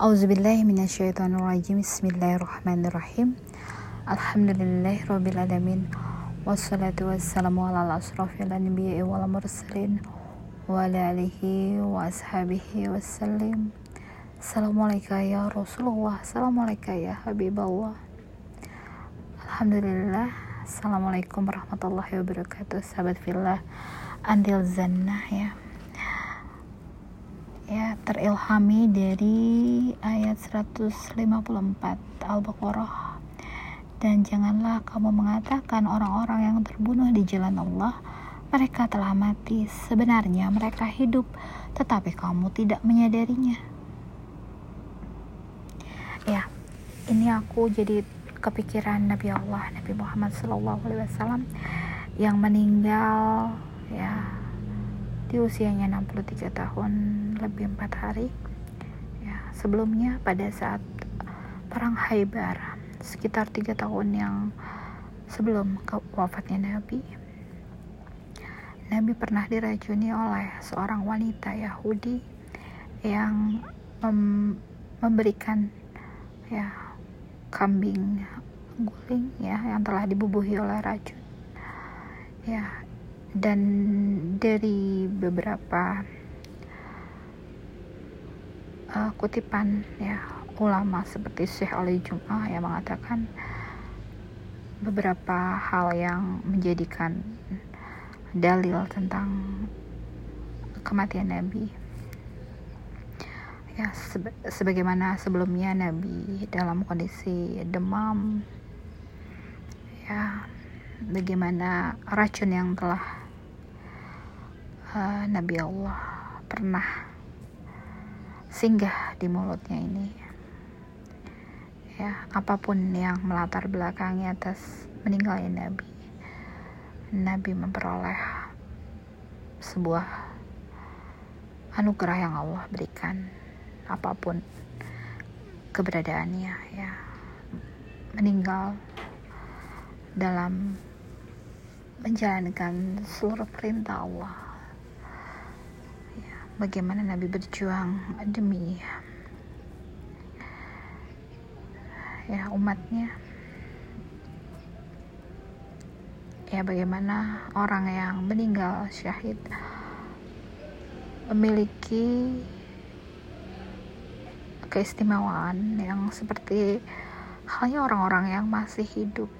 Auzubillahiminasyaitonirrajim Bismillahirrahmanirrahim. Wassalatu wassalamu ala wal mursalin Wa ala alihi wa ashabihi wassalim. Assalamualaikum ya Rasulullah. Assalamualaikum ya Alhamdulillah. Assalamualaikum warahmatullahi wabarakatuh Sahabat fillah. Andil Zannah ya ya terilhami dari ayat 154 Al-Baqarah. Dan janganlah kamu mengatakan orang-orang yang terbunuh di jalan Allah mereka telah mati. Sebenarnya mereka hidup tetapi kamu tidak menyadarinya. Ya ini aku jadi kepikiran Nabi Allah Nabi Muhammad SAW yang meninggal ya di usianya 63 tahun lebih empat hari. Ya sebelumnya pada saat perang Haibar sekitar tiga tahun yang sebelum ke wafatnya Nabi Nabi pernah diracuni oleh seorang wanita Yahudi yang mem memberikan ya kambing guling ya yang telah dibubuhi oleh racun. Ya dan dari beberapa uh, kutipan ya ulama seperti Syekh Ali Jum'ah yang mengatakan beberapa hal yang menjadikan dalil tentang kematian Nabi. Ya seba sebagaimana sebelumnya Nabi dalam kondisi demam ya bagaimana racun yang telah uh, Nabi Allah pernah singgah di mulutnya ini. Ya apa pun yang melatar belakangi atas meninggalnya Nabi Nabi memperoleh sebuah anugerah yang Allah berikan apa pun keberadaannya ya. Meninggal dalam menjalankan seluruh perintah Allah bagaimana Nabi berjuang demi ya umatnya. Ya bagaimana orang yang meninggal syahid memiliki keistimewaan yang seperti halnya orang-orang yang masih hidup.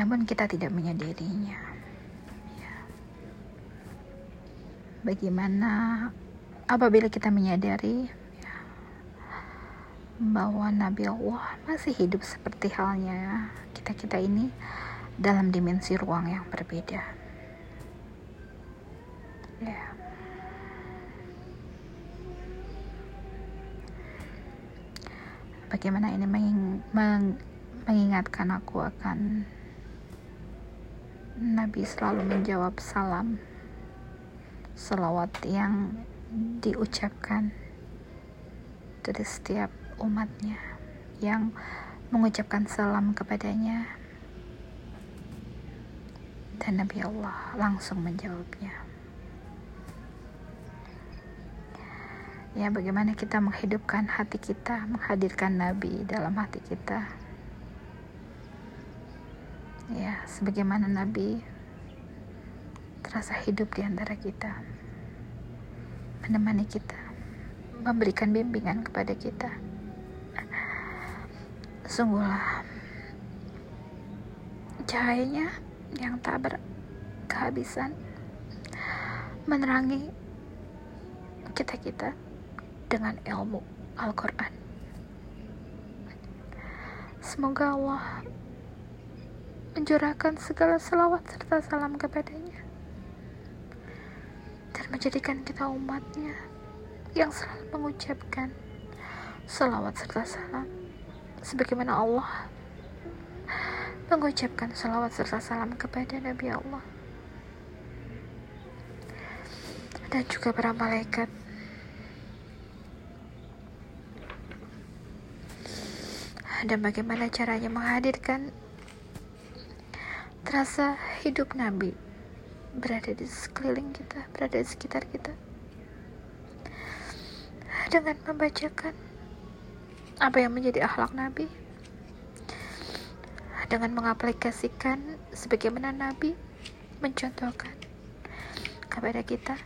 Namun kita tidak menyadarinya bagaimana apabila kita menyadari ya, bahwa Nabi Allah masih hidup seperti halnya kita-kita ini dalam dimensi ruang yang berbeda. Ya. Bagaimana ini menging, meng, mengingatkan aku akan Nabi selalu menjawab salam selawat yang diucapkan dari setiap umatnya yang mengucapkan salam kepadanya. Dan Nabi Allah langsung menjawabnya. Ya bagaimana kita menghidupkan hati kita menghadirkan Nabi dalam hati kita? Ya sebagaimana Nabi terasa hidup di antara kita, menemani kita, memberikan bimbingan kepada kita. Sungguhlah cahayanya yang tak berkehabisan menerangi kita-kita dengan ilmu Al-Quran. Semoga Allah mencurahkan segala selawat serta salam kepadanya menjadikan kita umatnya yang selalu mengucapkan salawat serta salam. Sebagaimana Allah mengucapkan salawat serta salam kepada Nabi Allah. Dan juga para malaikat. Dan bagaimana caranya menghadirkan terasa hidup Nabi berada di sekeliling kita, berada di sekitar kita. dengan membacakan apa yang menjadi akhlak Nabi. Dengan mengaplikasikan sebagaimana Nabi mencontohkan kepada kita.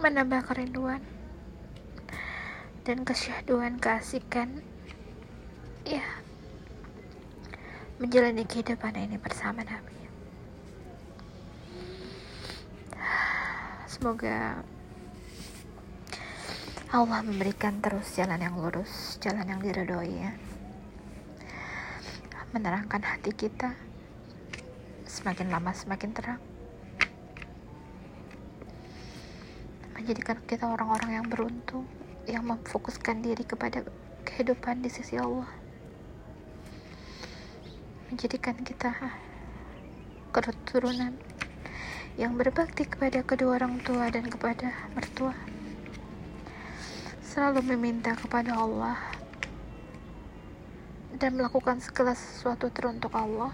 Menambah kerinduan dan kesyahduan keasikan. Ya menjalani kehidupan ini bersama Nabi. Semoga Allah memberikan terus jalan yang lurus jalan yang diridhoi ya. Menerangkan hati kita. Semakin lama semakin terang. Menjadikan kita orang-orang yang beruntung yang memfokuskan diri kepada kehidupan di sisi Allah menjadikan kita keturunan yang berbakti kepada kedua orang tua dan kepada mertua. Selalu meminta kepada Allah dan melakukan segala sesuatu teruntuk Allah.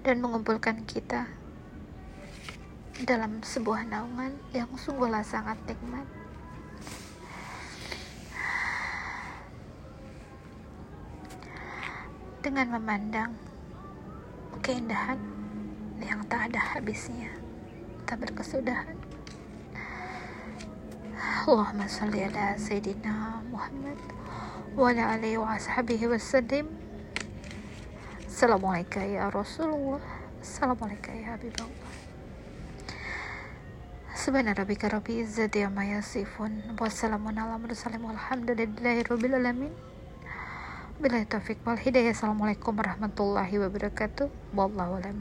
Dan mengumpulkan kita dalam sebuah naungan yang sungguhlah sangat nikmat dengan memandang keindahan yang tak ada habisnya tak berkesudahan. Allahumma salli ala Sayyidina Muhammad wa ala alihi wa ashabihi wasallim Assalamualaikum ya Rasulullah. Assalamualaikum ya Habibullah. Subhana rabbika rabbi izzati amma yasifun Wassalamun ala mursalim walhamdulillahi rabbil alamin Bila taufiq wal hidayah. Assalamualaikum warahmatullahi wabarakatuh. Wallahu a'lam